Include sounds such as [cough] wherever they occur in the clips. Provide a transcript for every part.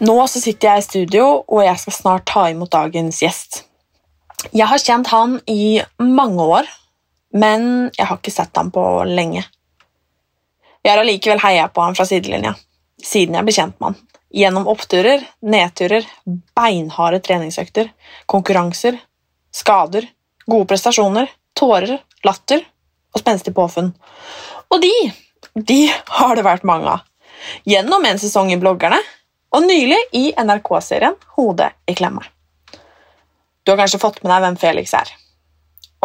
Nå så sitter jeg i studio, og jeg skal snart ta imot dagens gjest. Jeg har kjent han i mange år, men jeg har ikke sett ham på lenge. Jeg har allikevel heia på ham fra sidelinja, siden jeg ble kjent med han. Gjennom oppturer, nedturer, beinharde treningsøkter, konkurranser, skader, gode prestasjoner, tårer, latter og spenstig påfunn. Og de, de har det vært mange av. Gjennom en sesong i bloggerne, og nylig i NRK-serien Hodet i klemme. Du har kanskje fått med deg hvem Felix er.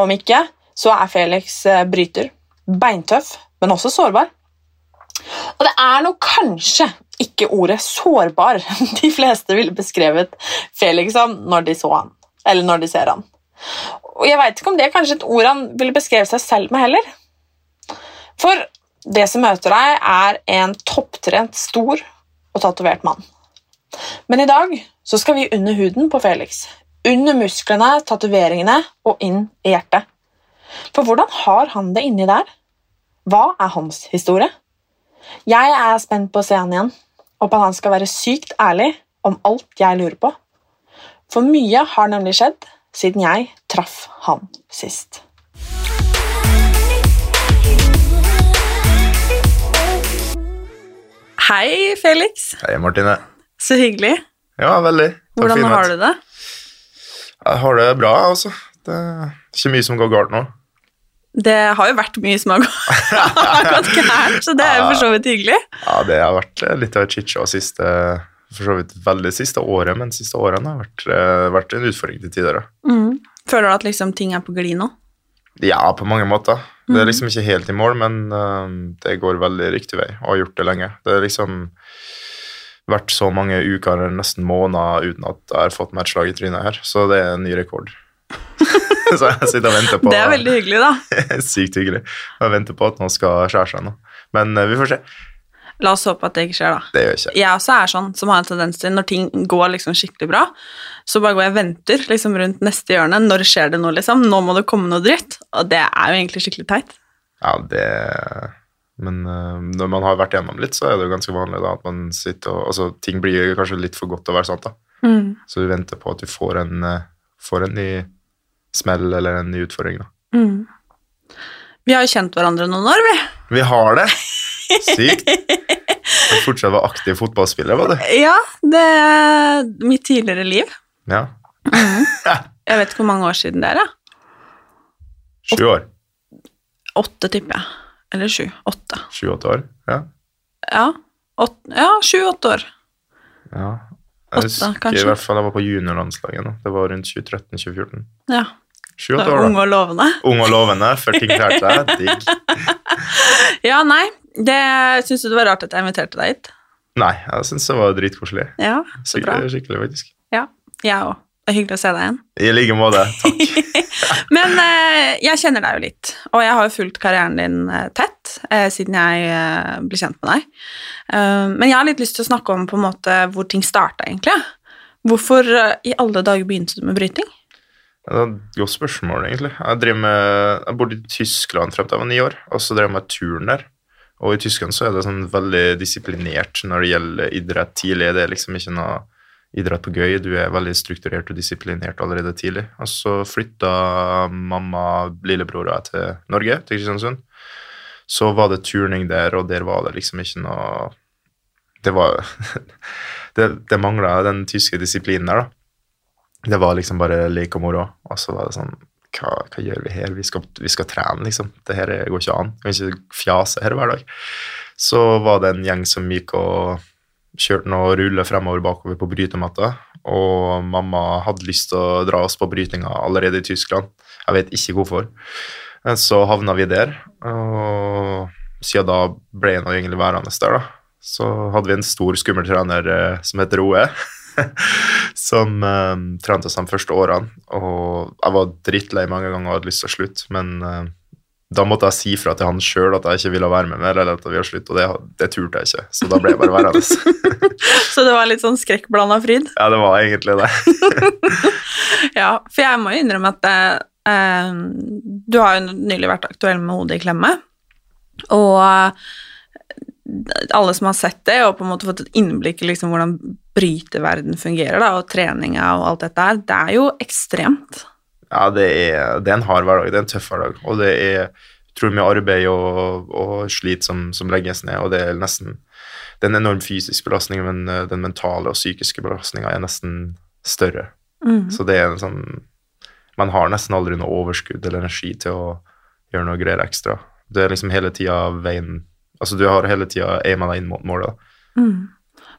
Om ikke, så er Felix eh, bryter, beintøff, men også sårbar. Og det er nok kanskje ikke ordet sårbar [laughs] de fleste ville beskrevet Felix som når de så han, eller når de ser han. Og jeg veit ikke om det er kanskje et ord han ville beskrevet seg selv med heller. For det som møter deg, er en topptrent, stor og tatovert mann. Men i dag så skal vi under huden på Felix. Under musklene, tatoveringene og inn i hjertet. For hvordan har han det inni der? Hva er hans historie? Jeg er spent på å se han igjen, og på at han skal være sykt ærlig om alt jeg lurer på. For mye har nemlig skjedd siden jeg traff han sist. Hei, Felix. Hei, Martine. Så hyggelig. Ja, veldig. Takk Hvordan har du det? Jeg har det bra, altså. Det er ikke mye som går galt nå. Det har jo vært mye som [laughs] har gått gærent, så det er jo for så vidt hyggelig. Ja, det har vært eh, litt av et shitshow siste For så vidt veldig siste året, men siste årene har vært, eh, vært en utfordring til tider. Mm. Føler du at liksom ting er på glid nå? Ja, på mange måter. Det er liksom ikke helt i mål, men uh, det går veldig riktig vei, og har gjort det lenge. Det har liksom vært så mange uker, nesten måneder, uten at jeg har fått matchlag i trynet her, så det er en ny rekord. [laughs] så jeg sitter og venter på Det er veldig hyggelig, da. [laughs] Sykt hyggelig. Jeg venter på at noen skal skjære seg nå. Men eh, vi får se. La oss håpe at det ikke skjer, da. Det gjør ikke. Jeg også er sånn som har en tendens til når ting går liksom skikkelig bra, så bare går jeg og venter liksom rundt neste hjørne. Når skjer det noe, liksom? Nå må det komme noe dritt. Og det er jo egentlig skikkelig teit. Ja, det Men uh, når man har vært gjennom litt, så er det jo ganske vanlig da at man sitter og Altså, ting blir kanskje litt for godt til å være sant, da. Mm. Så du venter på at du får en, uh, får en ny smell eller en ny utfordring, da. Mm. Vi har jo kjent hverandre noen år, vi. Vi har det! Sykt. [laughs] Du fortsatt var aktiv fotballspiller, var du? Ja, det er mitt tidligere liv. Ja. Jeg vet ikke hvor mange år siden det er, da. Sju år. Åtte, tipper jeg. Eller sju. Åtte. Sju-åtte år. Ja. Ja, åt- ja sju-åtte år. ja. Åtte, Jeg husker kanskje. i hvert fall jeg var på juniorlandslaget. Det var rundt 2013-2014. Ja. Sju-åtte år, da. Ung og lovende. Ung og lovende før ting klarte seg. [laughs] Digg. Ja, nei, det syns du det var rart at jeg inviterte deg hit? Nei, jeg syns det var dritkoselig. Ja, så bra. Skikkelig, skikkelig, faktisk. Ja, jeg òg. Det er hyggelig å se deg igjen. I like måte. Takk. [laughs] Men eh, jeg kjenner deg jo litt, og jeg har jo fulgt karrieren din eh, tett eh, siden jeg eh, ble kjent med deg. Uh, men jeg har litt lyst til å snakke om på en måte hvor ting starta, egentlig. Hvorfor eh, i alle dager begynte du med bryting? Det er et godt spørsmål, egentlig. Jeg, med, jeg bodde i Tyskland frem til jeg var ni år, og så drev jeg med turn der. Og i Tyskland så er det sånn veldig disiplinert når det gjelder idrett tidlig. Det er liksom ikke noe idrett på gøy. Du er veldig strukturert og disiplinert allerede tidlig. Og så flytta mamma, og jeg til Norge, til Kristiansund. Så var det turning der, og der var det liksom ikke noe Det var [laughs] Det, det mangla den tyske disiplinen der, da det var liksom bare lek og moro. Og så var det sånn Hva, hva gjør vi her? Vi skal, vi skal trene, liksom. Det her går ikke an. Vi kan ikke fjase her hver dag. Så var det en gjeng som gikk og kjørte noe rulle fremover bakover på brytematta. Og mamma hadde lyst til å dra oss på brytinga allerede i Tyskland. Jeg vet ikke hvorfor. Men så havna vi der, og siden da ble jeg nå egentlig værende der, da. Så hadde vi en stor, skummel trener eh, som heter Roe [laughs] som eh, trente oss de første årene. Og jeg var drittlei mange ganger og hadde lyst til å slutte, men eh, da måtte jeg si fra til han sjøl at jeg ikke ville være med mer, eller at vi har slutt, og det, det turte jeg ikke. Så da ble jeg bare værende. [laughs] Så det var litt sånn skrekkblanda fryd? ja, det var egentlig det. [laughs] Ja, for jeg må jo innrømme at eh, du har jo nylig vært aktuell med hodet i klemme, og eh, alle som har sett det, og på en måte fått et innblikk i liksom hvordan bryteverden fungerer, da, og treninga og alt dette her, det er jo ekstremt. Ja, det er, det er en hard hverdag, det er en tøff hverdag, og det er utrolig mye arbeid og, og slit som, som legges ned, og det er nesten det er en enorm fysisk belastning, men eh, den mentale og psykiske belastninga er nesten større. Mm. Så det er en sånn Man har nesten aldri noe overskudd eller energi til å gjøre noe greier ekstra. Det er liksom hele tida veien Altså, du har hele tida aima deg inn mot målet. Mm.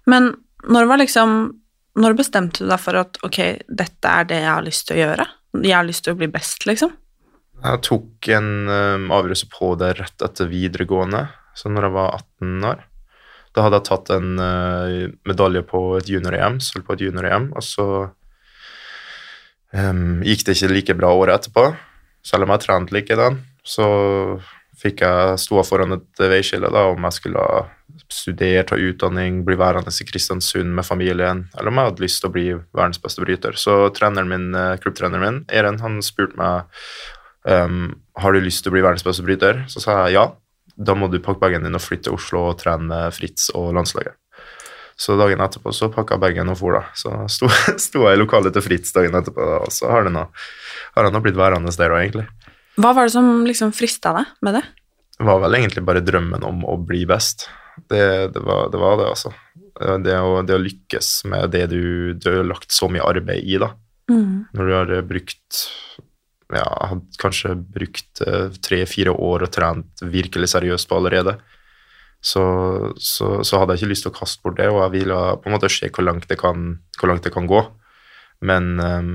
Men når var liksom Når bestemte du deg for at ok, dette er det jeg har lyst til å gjøre? Jeg har lyst til å bli best, liksom? Jeg tok en um, avgjørelse på det rett etter videregående, så når jeg var 18 år. Da hadde jeg tatt en uh, medalje på et junior-EM, sølv på et junior-EM, og så um, gikk det ikke like bra året etterpå. Selv om jeg trente likedan, så fikk jeg stå foran et veiskille da, om jeg skulle studere, ta utdanning, bli værende i Kristiansund med familien, eller om jeg hadde lyst til å bli verdens beste bryter. Så treneren min, eh, klubbtreneren min, Eren, han spurte meg um, har du lyst til å bli verdens beste bryter. Så sa jeg ja. Da må du pakke bagen din og flytte til Oslo og trene Fritz og landslaget. Så dagen etterpå så pakka jeg bagen og for, da. Så sto, [laughs] sto jeg i lokalet til Fritz dagen etterpå, og så har det nå har han nå blitt værende der òg, egentlig. Hva var det som liksom frista deg med det? Var vel egentlig bare drømmen om å bli best. Det, det, var, det var det, altså. Det å, det å lykkes med det du, du har lagt så mye arbeid i, da. Mm. Når du har brukt ja, hadde kanskje brukt eh, tre-fire år og trent virkelig seriøst på allerede, så, så, så, hadde jeg ikke lyst til å kaste bort det, og jeg ville på en måte se hvor langt det kan, langt det kan gå. Men um,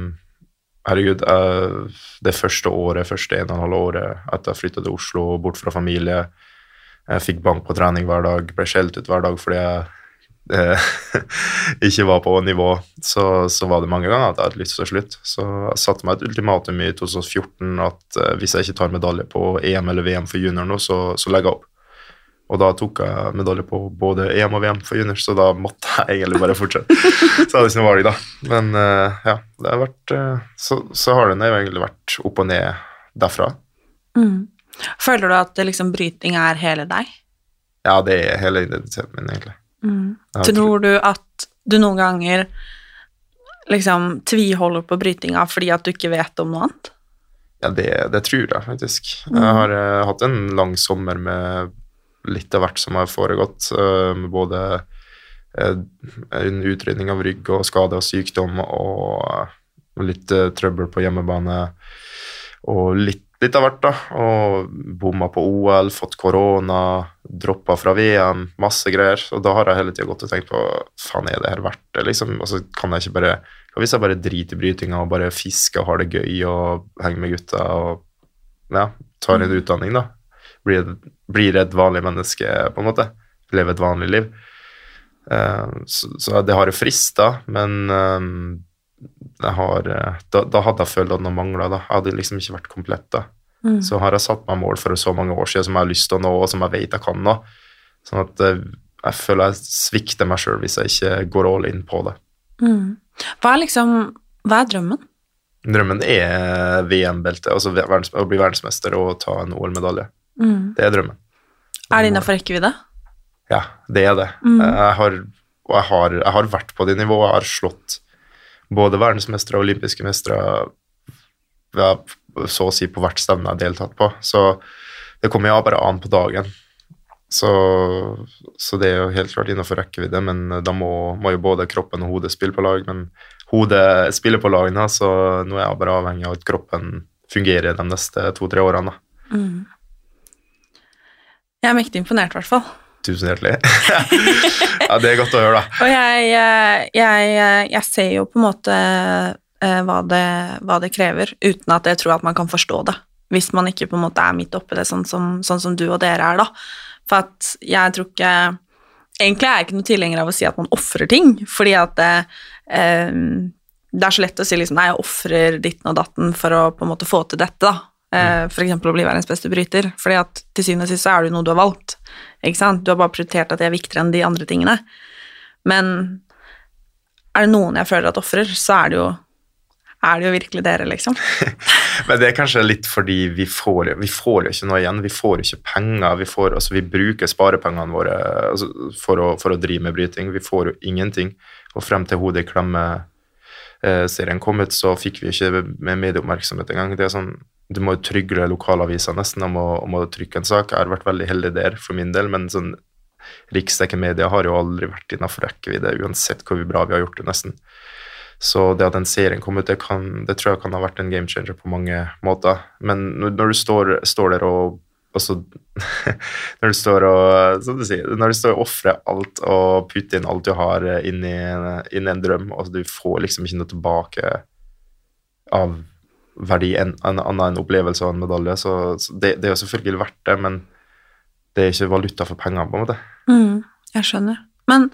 herregud, jeg, det første året, første en og en halv året etter jeg flytta til Oslo, bort fra familie, jeg fikk bank på trening hver dag, ble skjelt ut hver dag fordi jeg eh, [laughs] ikke var på nivå, så, så, var det mange ganger at jeg hadde lyst til å slutte. Så jeg satte meg et ultimatum i 2014 at uh, hvis jeg ikke tar medalje på EM eller VM for junior nå, så, så legger jeg opp. Og da tok jeg medalje på både EM og VM for juniors, så da måtte jeg egentlig bare fortsette. [laughs] så jeg hadde ikke noe valg, da. Men uh, ja, det har vært uh, så, så, har den jo egentlig vært opp og ned derfra. Mm. Føler du at liksom, bryting er hele deg? Ja, det er hele identiteten min, egentlig. Mm. Tror du at du noen ganger liksom tviholder på brytinga fordi at du ikke vet om noe annet? Ja, det, det tror jeg faktisk. Mm. Jeg har uh, hatt en lang sommer med litt av hvert som har foregått, uh, med både uh, en utrydning av rygg og skade og sykdom og litt trøbbel på hjemmebane og litt litt av hvert, da. Og bomma på OL, fått korona, droppa fra VM, masse greier. Og da har jeg hele tida gått og tenkt på faen, er det her verdt det, liksom? Altså, kan jeg ikke bare Hva hvis jeg bare driter i brytinga og bare fisker og har det gøy og henger med gutta og ja, tar en utdanning, da? Blir, blir et vanlig menneske, på en måte. Lever et vanlig liv. Uh, så, så, det har jo frista, men um, har, eh, da, da, hadde jeg følt at noe mangla. Jeg hadde liksom ikke vært komplett da. Mm. Så har jeg satt meg mål for så mange år siden som jeg har lyst til å nå, og som jeg vet jeg kan nå. Sånn at eh, jeg føler jeg svikter meg sjøl hvis jeg ikke går all in på det. Mm. Hva er liksom Hva er drømmen? Drømmen er VM-beltet, altså å bli verdensmester og ta en OL-medalje. Mm. Det er drømmen. Er det innafor rekkevidde? Ja, det er det. Mm. Jeg, har, jeg, har, jeg har vært på det nivået. Jeg har slått både verdensmestere og olympiske mestere så å si på hvert stevne jeg har deltatt på. Så det kommer ja bare an på dagen. Så, så, det er jo helt klart innenfor rekkevidde, men da må, må, jo både kroppen og hodet spille på lag. Men hodet spiller på lag så nå er jeg bare avhengig av at kroppen fungerer de neste to-tre årene. Mm. Jeg er mektig imponert, i hvert fall. Tusen hjertelig. [laughs] ja, det er godt å høre, da. Og jeg, eh, jeg, eh, jeg ser jo på en måte eh, hva det, hva det, krever, uten at jeg tror at man kan forstå det. Hvis man ikke på en måte er midt oppi det, sånn som, sånn som du og dere er, da. For at jeg tror ikke Egentlig er jeg ikke noe tilhenger av å si at man ofrer ting, fordi at det, eh, det er så lett å si liksom Nei, jeg ofrer ditten og datten for å på en måte få til dette, da. Eh, eksempel å bli verdens beste bryter, fordi at til syvende og sist så er det jo noe du har valgt, ikke sant? Du har bare prioritert at det er viktigere enn de andre tingene. Men er det noen jeg føler at ofrer, så er det jo er det jo virkelig dere, liksom. [laughs] Men det er kanskje litt fordi vi får, vi får jo ikke noe igjen. Vi får jo ikke penger. Vi, får, altså, vi bruker sparepengene våre altså, for, å, for, å, drive med bryting. Vi får jo ingenting. Og frem til Hodet i klemme-serien kom ut, så fikk vi ikke med medieoppmerksomhet engang. Det er sånn, du må trygle lokalaviser nesten om å, om å, trykke en sak. Jeg har vært veldig heldig der for min del, men sånn riksdekkende media har jo aldri vært innafor rekkevidde, uansett hvor bra vi har gjort det, nesten. Så det at den serien kom ut, det, kan, det, tror jeg kan ha vært en game changer på mange måter. Men når du står, står der og også, [laughs] når du står og som du sier, når du står og ofrer alt og putter inn alt du har inn i, inn i en drøm, og du får liksom ikke noe tilbake av verdi enn en opplevelse og en medalje, så, så det, det, er jo selvfølgelig verdt det, men det er ikke valuta for pengene, på en måte. Mm, jeg skjønner. Men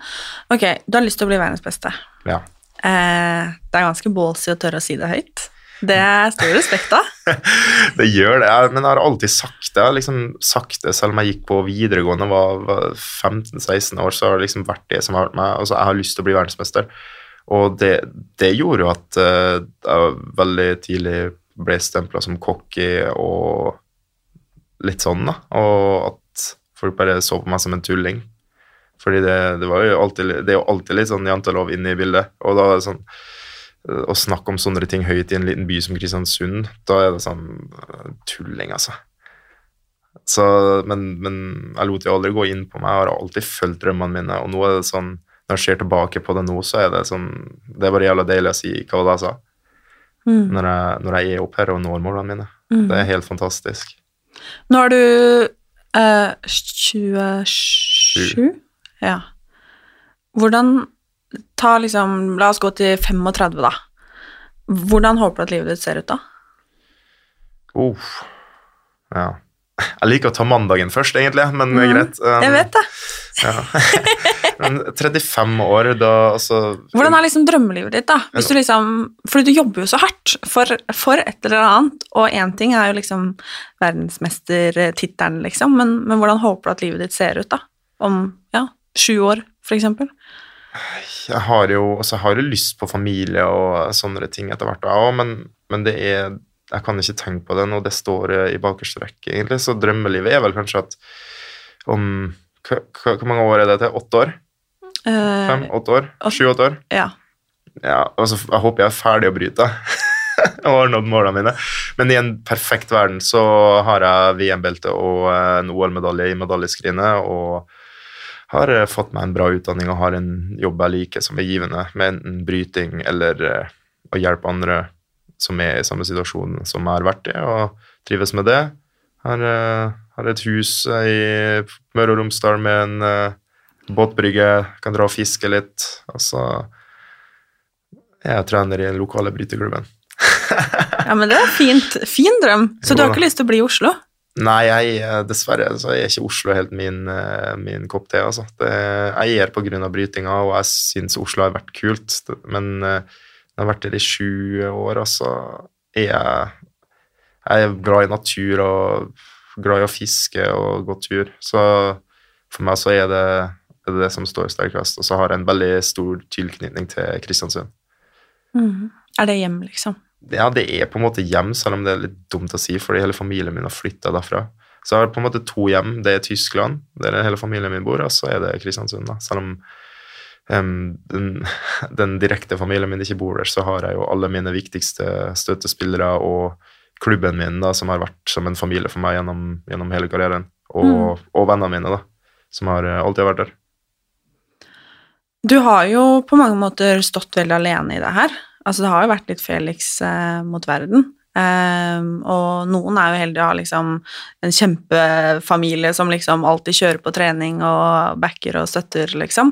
ok, du har lyst til å bli verdens beste. Ja. Eh, det er ganske ballsy å tørre å si det høyt. Det er stor respekt av. [laughs] det gjør det, men jeg har alltid sagt det. Jeg har liksom sagt det selv om jeg gikk på videregående og var 15-16 år, så har det liksom vært det som har vært meg. Altså, jeg har lyst til å bli verdensmester. Og det, det gjorde jo at uh, jeg veldig tidlig ble stempla som cocky og litt sånn, da. Og at folk bare så på meg som en tulling. Fordi det, det, jo alltid, det er jo alltid litt sånn jantelov inne i bildet. Og da er det sånn Å snakke om sånne ting høyt i en liten by som Kristiansund, da er det sånn eh, tulling, altså. Så, men, men jeg lot det aldri gå inn på meg. Jeg har alltid fulgt drømmene mine. Og nå er det sånn når jeg ser tilbake på det nå, så er det sånn Det er bare jævla deilig å si hva det jeg sa. Mm. Når, jeg, når, jeg, er oppe her og når målene mine. Mm. Det er helt fantastisk. Nå er du eh, 27? Ja. Hvordan Ta liksom La oss gå til 35, da. Hvordan håper du at livet ditt ser ut da? Uh, ja. Jeg liker å ta mandagen først, egentlig, men mm, greit. Um, jeg vet det. Ja. [laughs] men 35 år, da altså Hvordan er liksom drømmelivet ditt, da? Hvis du liksom, fordi du jobber jo så hardt for, for et eller annet, og én ting er jo liksom verdensmestertittelen, liksom, men, men hvordan håper du at livet ditt ser ut, da? Om ja, sju år, f.eks.? Jeg har jo altså jeg har jo lyst på familie og sånne ting etter hvert, òg, men, men, det er Jeg kan ikke tenke på det nå, det står i bakerste rekke, egentlig. Så drømmelivet er vel kanskje at om Hvor mange år er det til? Åtte år? Uh, Fem? Åtte år? Sju-åtte år? Ja. ja altså, jeg håper jeg er ferdig å bryte [laughs] og har nådd målene mine. Men i en perfekt verden så har jeg VM-belte og en OL-medalje i medaljeskrinet og har eh, fått meg en bra utdanning og har en jobb jeg liker, som er givende, med enten bryting eller å hjelpe andre som er i samme situasjon som jeg har vært i, og trives med det. Har, har et hus i Møre og Romsdal med en båtbrygge, kan dra og fiske litt. Og så er jeg trener i den lokale bryteklubben. [laughs] ja, men det er fint. Fin drøm. Så jo, du har ikke lyst til å bli i Oslo? Nei, jeg, eh, dessverre så er ikke Oslo helt min, eh, min kopp te. Altså. Det, jeg er pga. brytinga, og jeg syns Oslo har vært kult. Men uh, jeg har vært der i sju år, og så er jeg, jeg er glad i natur og glad i å fiske og gå tur. Så for meg så er det er det, det som står sterkest. Og så har jeg en veldig stor tilknytning til Kristiansund. Mm. Er det hjem, liksom? ja, det er på en måte hjem, selv om det er litt dumt å si, fordi hele familien min har flytta derfra. Så jeg har på en måte to hjem. Det er Tyskland, der hele familien min bor, og så er det Kristiansund. da. Selv om um, den, [laughs] den, direkte familien min ikke bor der, så har jeg jo alle mine viktigste støttespillere og klubben min, da, som har vært som en familie for meg gjennom, gjennom hele karrieren. Og, mm. og, vennene mine, da, som har eh, alltid vært der. Du har jo på mange måter stått veldig alene i det her. Altså, det har jo vært litt Felix eh, mot verden. Um, og noen er jo heldige å ha liksom en kjempefamilie som liksom alltid kjører på trening og backer og støtter, liksom.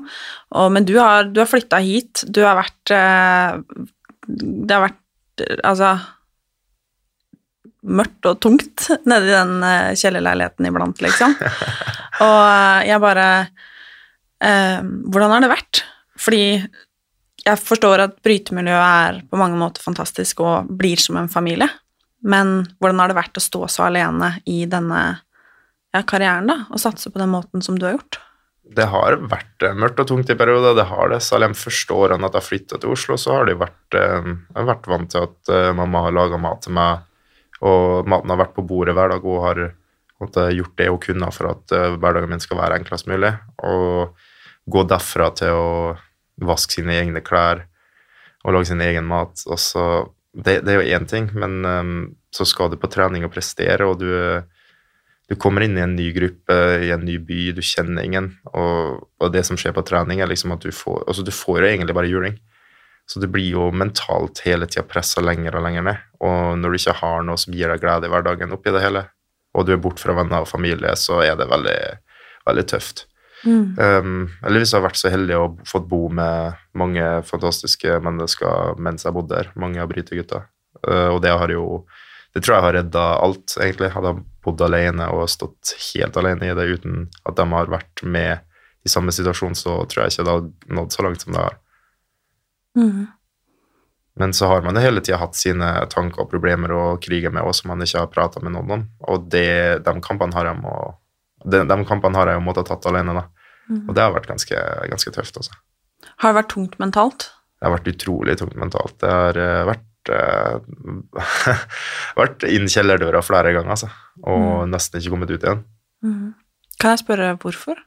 Og, men du har, du har flytta hit. Du har vært uh, Det har vært altså mørkt og tungt nedi den uh, kjellerleiligheten iblant, liksom. [laughs] Og jeg bare Hvordan har det vært? Fordi jeg forstår at brytemiljøet er på mange måter fantastisk og blir som en familie, Men hvordan har det vært å stå så alene i denne ja, karrieren, da, og satse på den måten som du har gjort? Det har vært eh, mørkt og tungt i perioder, det har det. Særlig de første årene at jeg flytta til Oslo, så har de vært eh, har vært vant til at eh, mamma har laga mat til meg, og maten har vært på bordet hver dag. Hun har måtte, gjort det hun kunne for at hverdagen min skal være enklest mulig. Og gå derfra til å vaske sine egne klær og lage sin egen mat. Så, det, det er jo én ting, men um, så skal du på trening og prestere, og du, du, kommer inn i en ny gruppe, i en ny by, du kjenner ingen. Og, og det som skjer på trening, er liksom at du får altså du får jo egentlig bare juling. Så du blir jo mentalt hele tida pressa lenger og lenger ned. Og når du ikke har noe som gir deg glede i hverdagen oppi det hele, og du er borte fra venner og familie, så er det veldig, veldig tøft. Mm. Um, eller hvis jeg har vært så heldig og fått bo med mange fantastiske mennesker mens jeg bodde der, mange av brytegutta. Uh, og det har jo Det tror jeg har redda alt, egentlig. Hadde jeg bodd alene og stått helt alene i det uten at de har vært med i samme situasjon, så tror jeg ikke det hadde nådd så langt som det har. Mm. Men så har man hele tida hatt sine tanker og problemer å krige med også, som man ikke har prata med noen om. Og det, de kampene har jeg må de, de kampene har jeg jo måttet tatt alene, da. Mm. Og det har vært ganske, ganske tøft, altså. Har det vært tungt mentalt? Det har vært utrolig tungt mentalt. Det har uh, vært uh, [laughs] vært inn kjellerdøra flere ganger, altså. Og mm. nesten ikke kommet ut igjen. Mm. Kan jeg spørre hvorfor?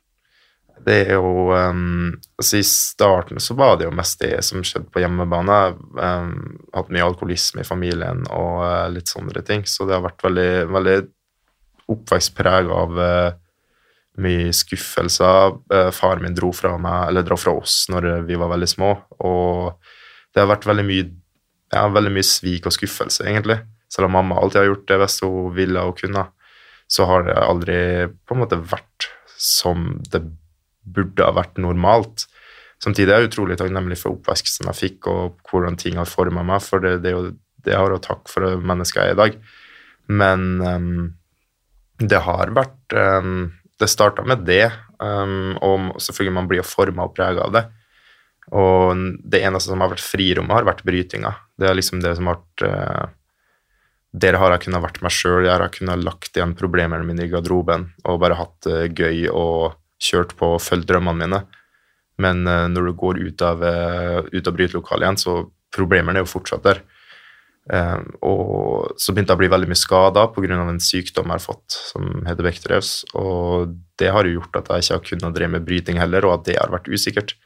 Det er jo um, altså I starten så var det jo mest det som skjedde på hjemmebane. Um, hatt mye alkoholisme i familien og uh, litt sånne ting. Så det har vært veldig, veldig oppvekstpreg av uh, mye skuffelser. Uh, faren min dro fra meg, eller dro fra oss når vi var veldig små, og det har vært veldig mye, ja, veldig mye svik og skuffelse, egentlig. Selv om mamma alltid har gjort det hvis hun ville og kunne, så har det aldri på en måte vært som det burde ha vært normalt. Samtidig er jeg utrolig takknemlig for oppveksten jeg fikk, og hvordan ting har forma meg, for det, det, det har jeg takk for mennesket jeg er i dag. Men um, det har vært um, det starta med det, um, og selvfølgelig man blir jo forma og prega av det. Og det eneste som har vært frirommet, har vært brytinga. Det er liksom det som har vært uh, Der har jeg kunnet vært meg sjøl. Jeg har kunnet lagt igjen problemene mine i garderoben og bare hatt det gøy og kjørt på og fulgt drømmene mine. Men uh, når du går ut av, uh, ut av brytelokalet igjen, så problemene er jo fortsatt der. Um, og så begynte jeg å bli veldig mye skada pga. en sykdom jeg har fått som heter Bechdrevs. Og det har jo gjort at jeg ikke har kunnet drive med bryting heller, og at det har vært usikkert.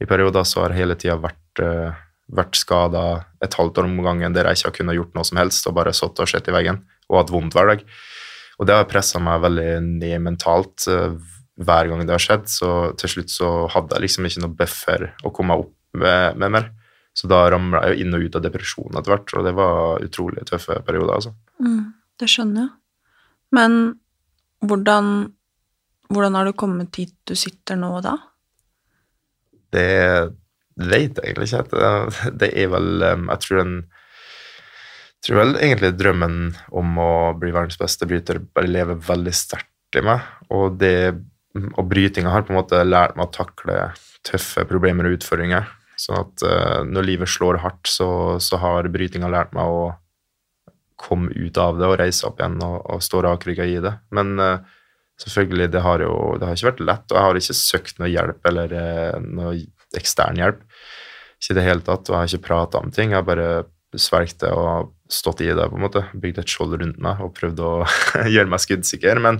I perioder så har jeg hele tida vært, vært skada et halvt år om gangen der jeg ikke har kunnet gjort noe som helst og bare sittet og sett i veggen og hatt vondt hver dag. Og det har pressa meg veldig ned mentalt hver gang det har skjedd, så til slutt så hadde jeg liksom ikke noe buffer å komme opp med, med mer. Så da ramla jeg jo inn og ut av depresjon etter hvert, og det var utrolig tøffe perioder, altså. Mm, det skjønner jeg. Men hvordan, hvordan har du kommet hit du sitter nå, da? Det vet jeg egentlig ikke. Det er vel Jeg tror den jeg tror vel egentlig drømmen om å bli verdens beste bryter bare lever veldig sterkt i meg. Og, det, og brytinga har på en måte lært meg å takle tøffe problemer og utfordringer. Sånn at uh, når livet slår hardt, så, så har brytinga lært meg å komme ut av det og reise opp igjen og, og stå rakrygga i det. Men uh, selvfølgelig, det har jo det har ikke vært lett, og jeg har ikke søkt noe hjelp eller uh, noe ekstern hjelp. Ikke i det hele tatt, og jeg har ikke prata om ting. Jeg har bare svelget det og stått i det, på en måte. Bygd et skjold rundt meg og prøvd å [laughs] gjøre meg skuddsikker. Men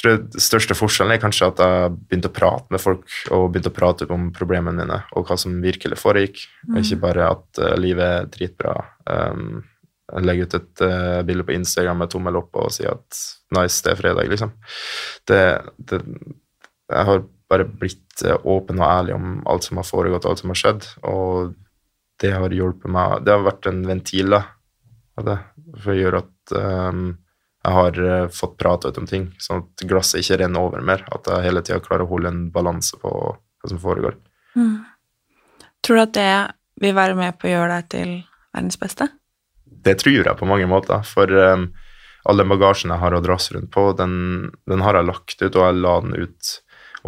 tror Den største forskjellen er kanskje at jeg begynte å prate med folk og begynte å prate om problemene mine og hva som virkelig foregikk. Mm. Ikke bare at uh, livet er dritbra. Um, legge ut et uh, bilde på Instagram med tommel opp og si at nice, det er fredag, liksom. Det, det, jeg har bare blitt uh, åpen og ærlig om alt som har foregått, og alt som har skjedd, og det har hjulpet meg Det har vært en ventil da, for å gjøre at um, jeg har uh, fått prata ut om ting, sånn at glasset ikke renner over mer. At jeg hele tida klarer å holde en balanse på hva som foregår. Mm. Tror du at det vil være med på å gjøre deg til verdens beste? Det tror jeg på mange måter. For um, all den bagasjen jeg har å dras rundt på, den, den, har jeg lagt ut, og jeg la den ut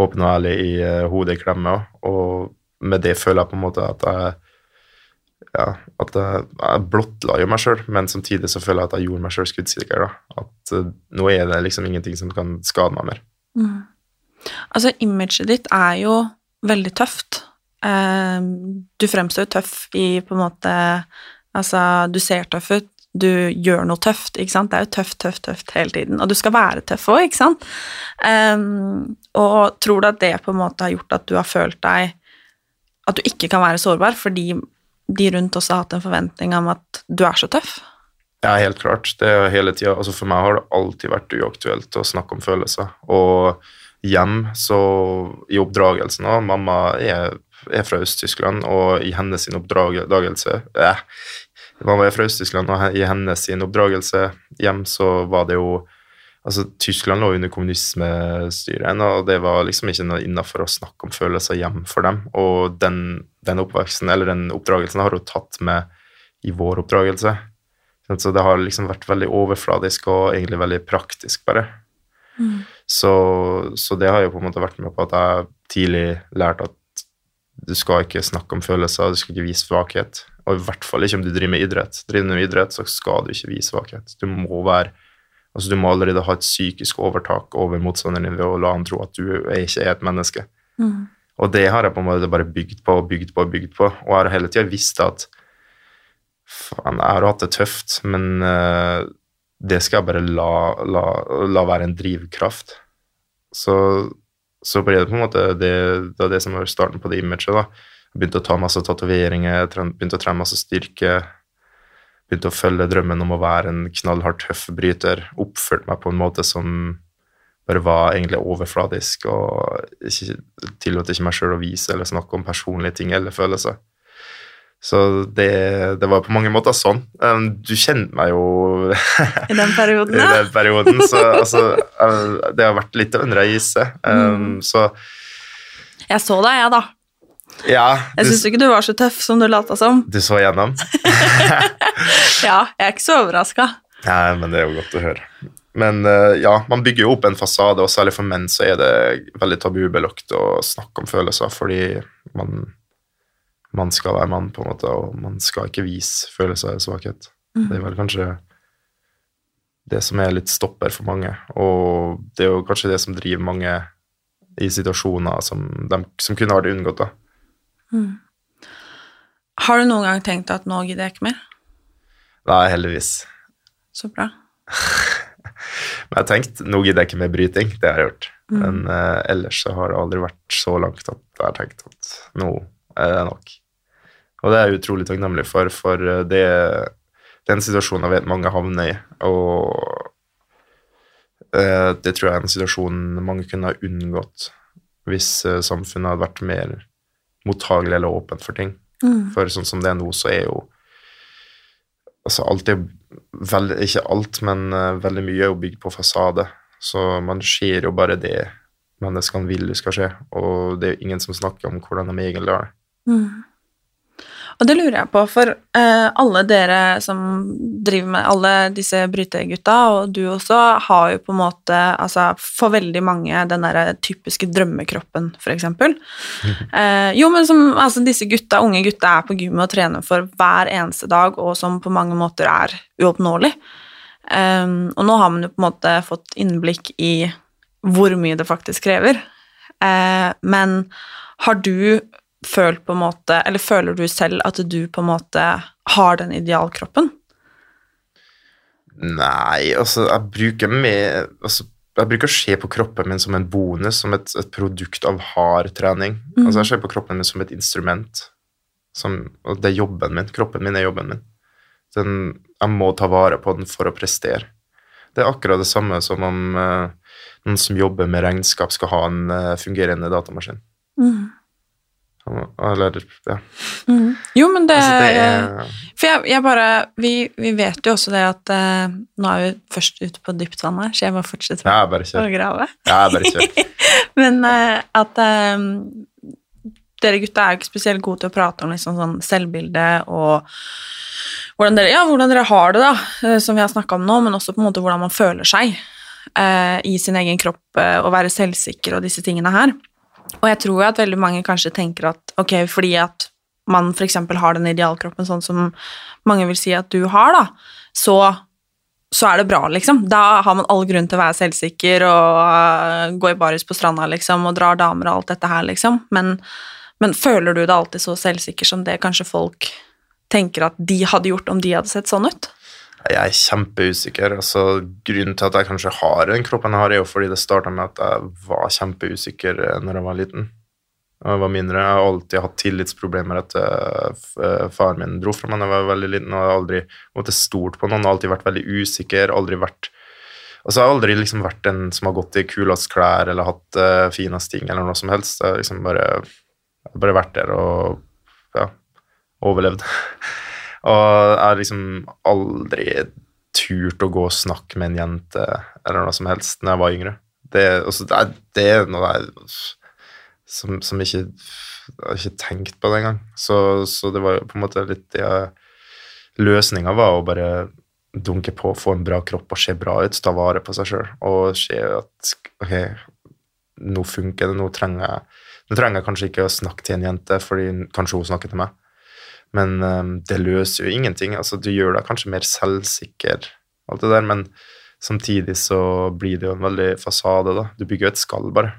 åpen og ærlig i uh, hodet i klemme. Og med det føler jeg på en måte at jeg ja, at jeg, jeg blottla jo meg sjøl, men samtidig så føler jeg at jeg gjorde meg sjøl skuddsikker. da. At uh, nå er det liksom ingenting som kan skade meg mer. Mm. Altså, imaget ditt er jo veldig tøft. Uh, du fremstår jo tøff i på en måte Altså, du ser tøff ut, du gjør noe tøft, ikke sant. Det er jo tøft, tøft, tøft hele tiden. Og du skal være tøff òg, ikke sant. Um, og tror du at det på en måte har gjort at du har følt deg At du ikke kan være sårbar fordi de rundt også har hatt en forventning om at du er så tøff? Ja, helt klart. Det er hele tida. Altså for meg har det alltid vært uaktuelt å snakke om følelser. Og hjem, så i oppdragelsen òg Mamma er, er, fra Øst-Tyskland, og i hennes oppdragelse eh, Mamma er fra Øst-Tyskland, og i hennes oppdragelse hjem så var det jo altså Tyskland lå under kommunismestyret, og det var liksom ikke noe innafor å snakke om følelser hjem for dem. Og den, den oppveksten, eller den oppdragelsen har hun tatt med i vår oppdragelse. Så det har liksom vært veldig overfladisk og egentlig veldig praktisk, bare. Mm. Så, så, det har jo på en måte vært med på at jeg tidlig lærte at du skal ikke snakke om følelser, du skal ikke vise svakhet. Og i hvert fall ikke om du driver med idrett. Driver du med idrett, så skal du ikke vise svakhet. Du må være Altså, du må allerede ha et psykisk overtak over motstanderen din ved å la han tro at du ikke er et menneske. Mm. Og det har jeg på en måte bare bygd på og bygd på og bygd på. Og jeg har hele tida visst at faen, jeg har hatt det tøft, men uh, det skal jeg bare la, la, la, være en drivkraft. Så, så ble det på en måte det, det, det som var starten på det imaget. da. Jeg begynte å ta masse tatoveringer, begynte å trene masse styrke begynte å følge drømmen om å være en knallhardt tøff bryter. Oppførte meg på en måte som bare var egentlig overfladisk og ikke, tillot ikke meg sjøl å vise eller snakke om personlige ting eller følelser. Så det, det, var på mange måter sånn. Um, du kjente meg jo [laughs] I den perioden, ja. I den perioden, så altså, uh, [laughs] det har vært litt under ei ise. Um, mm. Så Jeg så deg, jeg, ja, da. Ja, jeg syns ikke du var så tøff som du lata som. Du så igjennom? [laughs] ja, jeg er ikke så overraska. Nei, men det er jo godt å høre. Men uh, ja, man bygger jo opp en fasade, og særlig for menn så er det veldig tabubelagt å snakke om følelser, fordi man, man skal være mann, på en måte, og man skal ikke vise følelser av svakhet. Mm. Det er vel kanskje det som er litt stopper for mange, og det er jo kanskje det som driver mange i situasjoner som, de, som kunne vært unngått. da. Mm. Har du noen gang tenkt at nå gidder jeg ikke mer? Nei, heldigvis. Så bra. [laughs] Men jeg har tenkt nå gidder jeg ikke mer bryting, det har jeg gjort. Mm. Men uh, ellers så har det aldri vært så langt at jeg har tenkt at nå er det nok. Og det er jeg utrolig takknemlig for, for eh, det, er en situasjon jeg vet mange havner i. Og uh, det tror jeg er en situasjon mange kunne ha unngått hvis uh, samfunnet hadde vært mer mottagelig eller åpent for ting. Mm. For sånn som det er nå, så er jo altså alt er veldig, Ikke alt, men uh, veldig mye er jo bygd på fasade. Så man ser jo bare det menneskene vil skal skje, og det er jo ingen som snakker om hvordan de egentlig har det. Mm. Og det lurer jeg på, for eh, alle dere som driver med alle disse brytegutta, og du også, har jo på en måte Altså for veldig mange den derre typiske drømmekroppen, for eksempel. [laughs] eh, jo, men som altså disse gutta, unge gutta er på gymmet og trener for hver eneste dag, og som på mange måter er uoppnåelig. Eh, og nå har man jo på en måte fått innblikk i hvor mye det faktisk krever. Eh, men har du følt på en måte Eller føler du selv at du på en måte har den idealkroppen? Nei, altså, jeg bruker med altså, jeg bruker å se på kroppen min som en bonus, som et, et produkt av hard trening. Mm. Altså, jeg ser på kroppen min som et instrument. Som, og det er jobben min. Kroppen min er jobben min. Den, jeg må ta vare på den for å prestere. Det er akkurat det samme som om uh, noen som jobber med regnskap, skal ha en uh, fungerende datamaskin. Mm. Eller ja. Mm. Jo, men det, altså, det er... For jeg, jeg bare vi, vi, vet jo også det at uh, Nå er vi først ute på dypt vann her, så jeg må fortsette ja, bare å grave. Ja, bare kjør. [laughs] men uh, at um, dere gutta er jo ikke spesielt gode til å prate om liksom sånn selvbilde og hvordan dere, ja, hvordan dere har det, da, som vi har snakka om nå, men også på en måte hvordan man føler seg uh, i sin egen kropp, og være selvsikker og disse tingene her. Og jeg tror at veldig mange kanskje tenker at ok, fordi at man f.eks. har den idealkroppen sånn som mange vil si at du har, da, så, så er det bra, liksom. Da har man all grunn til å være selvsikker og uh, gå i baris på stranda, liksom, og drar damer og alt dette her, liksom. Men, men føler du deg alltid så selvsikker som det kanskje folk tenker at de hadde gjort om de hadde sett sånn ut? Jeg er kjempeusikker. altså Grunnen til at jeg kanskje har den kroppen jeg har, er jo fordi det starta med at jeg var kjempeusikker eh, når jeg var liten. Jeg var mindre. Jeg har alltid hatt tillitsproblemer etter uh, faren min dro fra meg da jeg var veldig liten. og Jeg har aldri måttet stort på noen, alltid vært veldig usikker. aldri vært Altså, Jeg har aldri liksom vært den som har gått i kulest klær eller hatt uh, finest ting eller noe som helst. Jeg har liksom bare, bare vært der og ja, overlevd. [laughs] og jeg har liksom aldri turt å gå og snakke med en jente eller noe som helst når jeg var yngre. Det, også, det, er, det er noe jeg som, som ikke Jeg har ikke tenkt på det engang. Så, så det var på en måte litt ja, Løsninga var å bare dunke på, få en bra kropp og se bra ut, ta vare på seg sjøl og se at ok, nå funker det, nå trenger jeg nå trenger jeg kanskje ikke å snakke til en jente fordi kanskje hun snakker til meg, men um, det løser jo ingenting. altså Du gjør deg kanskje mer selvsikker, alt det der, men samtidig så blir det jo en veldig fasade, da. Du bygger jo et skall, bare.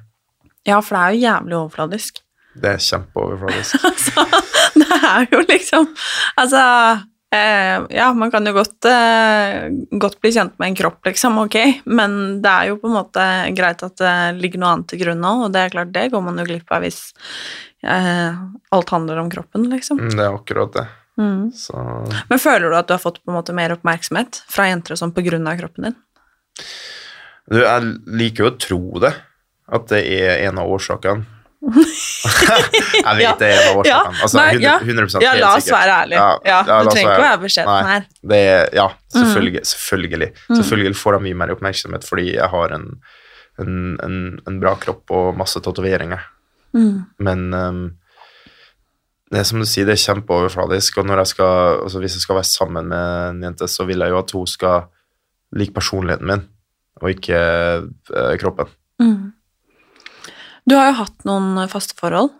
Ja, for det er jo jævlig overfladisk. Det er kjempeoverfladisk. [laughs] altså, det er jo liksom Altså eh, Ja, man kan jo godt, eh, godt bli kjent med en kropp, liksom, ok, men det er jo på en måte greit at det ligger noe annet til grunn nå, og det er klart, det går man jo glipp av hvis alt handler om kroppen, liksom. Mm, Det er akkurat det. Mm. Så Men føler du at du har fått på en måte mer oppmerksomhet fra jenter og sånn på grunn av kroppen din? du, jeg liker jo å tro det, at det er en av årsakene. [laughs] jeg vet Ja. det er en av årsakene. Altså, Nei, 100, ja. 100 Ja, la oss være ærlige. Ja, Ja, ja, du trenger ikke å være beskjeden her. Det er, ja, selvfølgelig. selvfølgelig. Selvfølgelig, selvfølgelig får jeg mye mer oppmerksomhet fordi jeg har en, en, en, en bra kropp og masse tatoveringer. Mm. Men um, det er som du sier, det er kjempeoverfladisk. Og jeg skal, altså hvis jeg skal være sammen med en jente, så vil jeg jo at hun skal like personligheten min, og ikke uh, kroppen. Mm. Du har jo hatt noen faste forhold.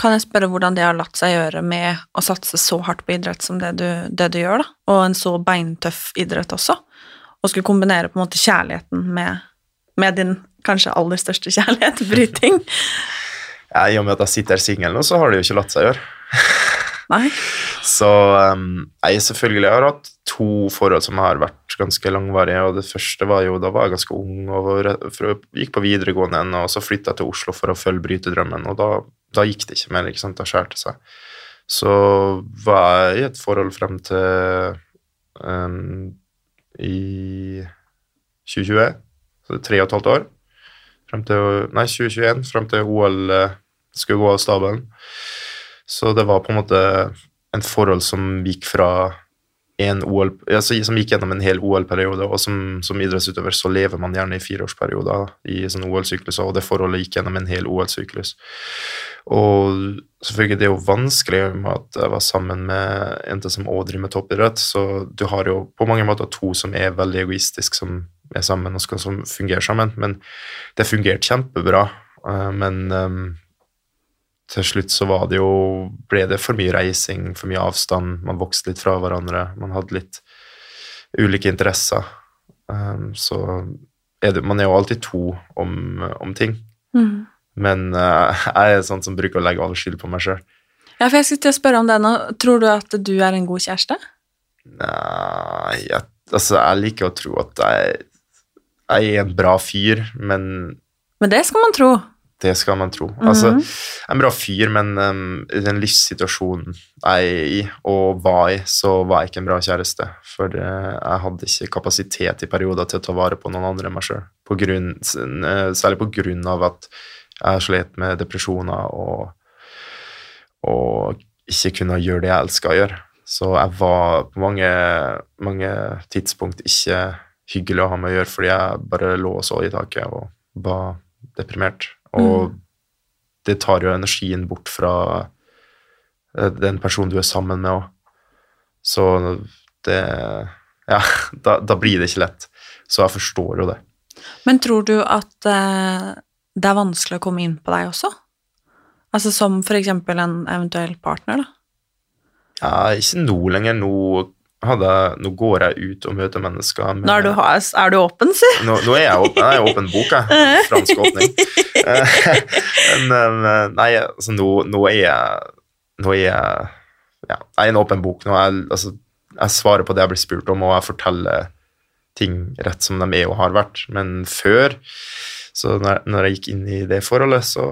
Kan jeg spørre hvordan det har latt seg gjøre med å satse så hardt på idrett som det du, det du gjør, da? Og en så beintøff idrett også? Og skulle kombinere på en måte kjærligheten med, med din kanskje aller største kjærlighet, bryting? Ja, I og med at jeg sitter singel nå, så har det jo ikke latt seg gjøre. [laughs] Nei? Så um, jeg selvfølgelig har hatt to forhold som har vært ganske langvarige. og Det første var jo, da var jeg ganske ung og gikk på videregående ennå, så flytta jeg til Oslo for å følge brytedrømmen, og da, da gikk det ikke mer. ikke sant, Da skjærte det seg. Så var jeg i et forhold frem til um, i 2020, så det er tre og et halvt år. Frem til, nei, 2021, frem til OL eh, skulle gå av stabelen. Så det var på en måte en forhold som gikk fra en OL, altså, som gikk gjennom en hel OL-periode, og som, som idrettsutøver så lever man gjerne i fireårsperioder i sånne OL-sykluser, og det forholdet gikk gjennom en hel OL-syklus. Og selvfølgelig, det er jo vanskelig med at jeg var sammen med en jente som òg driver med toppidrett, så du har jo på mange måter to som er veldig egoistiske, som er sammen og skal fungere sammen, men det fungerte kjempebra, eh, men ehm, til slutt så var det jo ble det for mye reising, for mye avstand, man vokste litt fra hverandre, man hadde litt ulike interesser. Um, så er det, man er jo alltid to om, om ting, Mm. men eh, jeg er sånn som bruker å legge all skyld på meg sjøl. Ja, for jeg skulle til å spørre om det nå. Tror du at du er en god kjæreste? Nei, jeg, altså jeg liker å tro at jeg er en bra fyr, men Men det skal man tro. Det skal man tro. Altså, Mhm. en bra fyr, men um, i den livssituasjonen jeg er i, og var i, så var jeg ikke en bra kjæreste. For uh, jeg hadde ikke kapasitet i perioder til å ta vare på noen andre enn meg sjøl. Særlig på grunn av at jeg slet med depresjoner og, og ikke kunne gjøre det jeg elska å gjøre. Så jeg var på mange, mange tidspunkt ikke hyggelig å ha med å gjøre, fordi jeg bare lå og så i taket og var deprimert. Og det tar jo energien bort fra eh, den personen du er sammen med òg. Så det Ja, [laughs] da, da blir det ikke lett. Så jeg forstår jo det. Men tror du at eh, det er vanskelig å komme inn på deg også? Altså som for eksempel en eventuell partner, da. Ja, ikke nå lenger. Nå, hadde, nå går jeg ut og møter mennesker. med- Nå er du, er du åpen, si. nå, nå er jeg åpen, jeg er åpen bok, jeg. [laughs] Fransk åpning. Eh, [laughs] Men eh, nei, altså nå, nå er jeg Nå er jeg ja, jeg er en åpen bok. Nå jeg, altså, jeg svarer på det jeg blir spurt om, og jeg forteller ting rett som de er og har vært. Men før, så når, når jeg gikk inn i det forholdet, så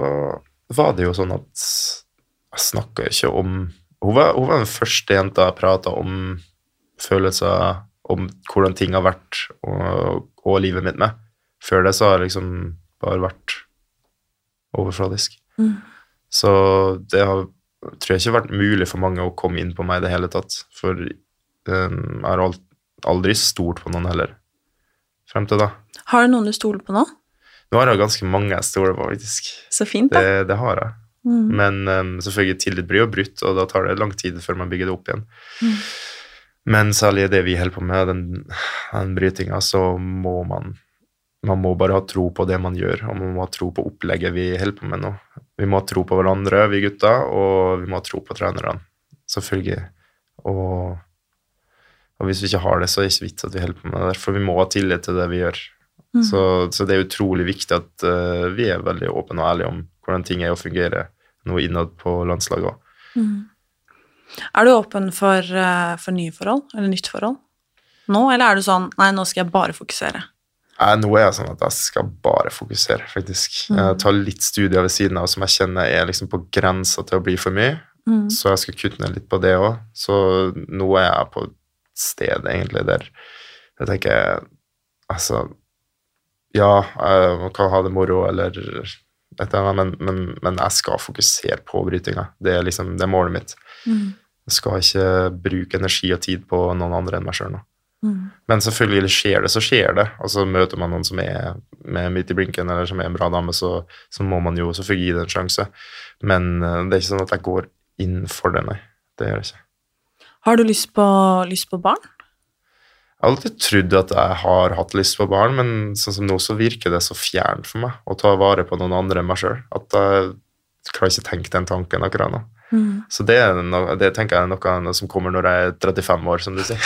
var det jo sånn at jeg snakka ikke om hun var, hun var den første jenta jeg prata om følelser, om hvordan ting har vært, og, og livet mitt med. Før det så har det liksom bare vært overfladisk. Mm. Så det har, tror jeg ikke vært mulig for mange å komme inn på meg i det hele tatt. For um, jeg har aldri stolt på noen heller, frem til da. Har du noen du stoler på nå? Nå har jeg ganske mange jeg stoler på, faktisk. Så fint, da. Det, det har jeg. Mm. Men um, selvfølgelig, tillit blir jo brutt, og da tar det lang tid før man bygger det opp igjen. Mm. Men særlig det vi holder på med, den, den brytinga, så må man man må bare ha tro på det man gjør, og man må ha tro på opplegget vi holder på med nå. Vi må ha tro på hverandre, vi gutta, og vi må ha tro på trenerne. Selvfølgelig. Og, og hvis vi ikke har det, så er det ikke vits at vi holder på med det for vi må ha tillit til det vi gjør. Mm. Så, så det er utrolig viktig at uh, vi er veldig åpne og ærlige om hvordan ting er å fungere nå innad på landslaget òg. Mm. Er du åpen for, eh, for nye forhold, eller nytt forhold? Nå, eller er du sånn Nei, nå skal jeg bare fokusere. Nei, Nå er jeg sånn at jeg skal bare fokusere, faktisk. Mm. Jeg tar litt studier ved siden av som jeg kjenner er liksom på grensa til å bli for mye, Mm. så jeg skal kutte ned litt på det òg. Så nå er jeg på et sted egentlig der jeg tenker Altså, ja, man kan ha det moro eller et eller annet, men, men, men jeg skal fokusere på brytinga. Det er liksom det er målet mitt. Mm. Jeg skal ikke bruke energi og tid på noen andre enn meg sjøl nå. Mm. Men selvfølgelig skjer det, så skjer det. Og så møter man noen som er med midt i blinken, eller som er en bra dame, så, så må man jo selvfølgelig gi det en sjanse. Men eh, det er ikke sånn at jeg går inn for det, nei. Det gjør jeg ikke. Har du lyst på, lyst på barn? Jeg har alltid trodd at jeg har hatt lyst på barn, men sånn som nå så virker det så fjernt for meg å ta vare på noen andre enn meg sjøl. At jeg klarer ikke tenke den tanken akkurat nå. Mm. Så det, noe, det tenker jeg er noe som kommer når jeg er 35 år, som du sier.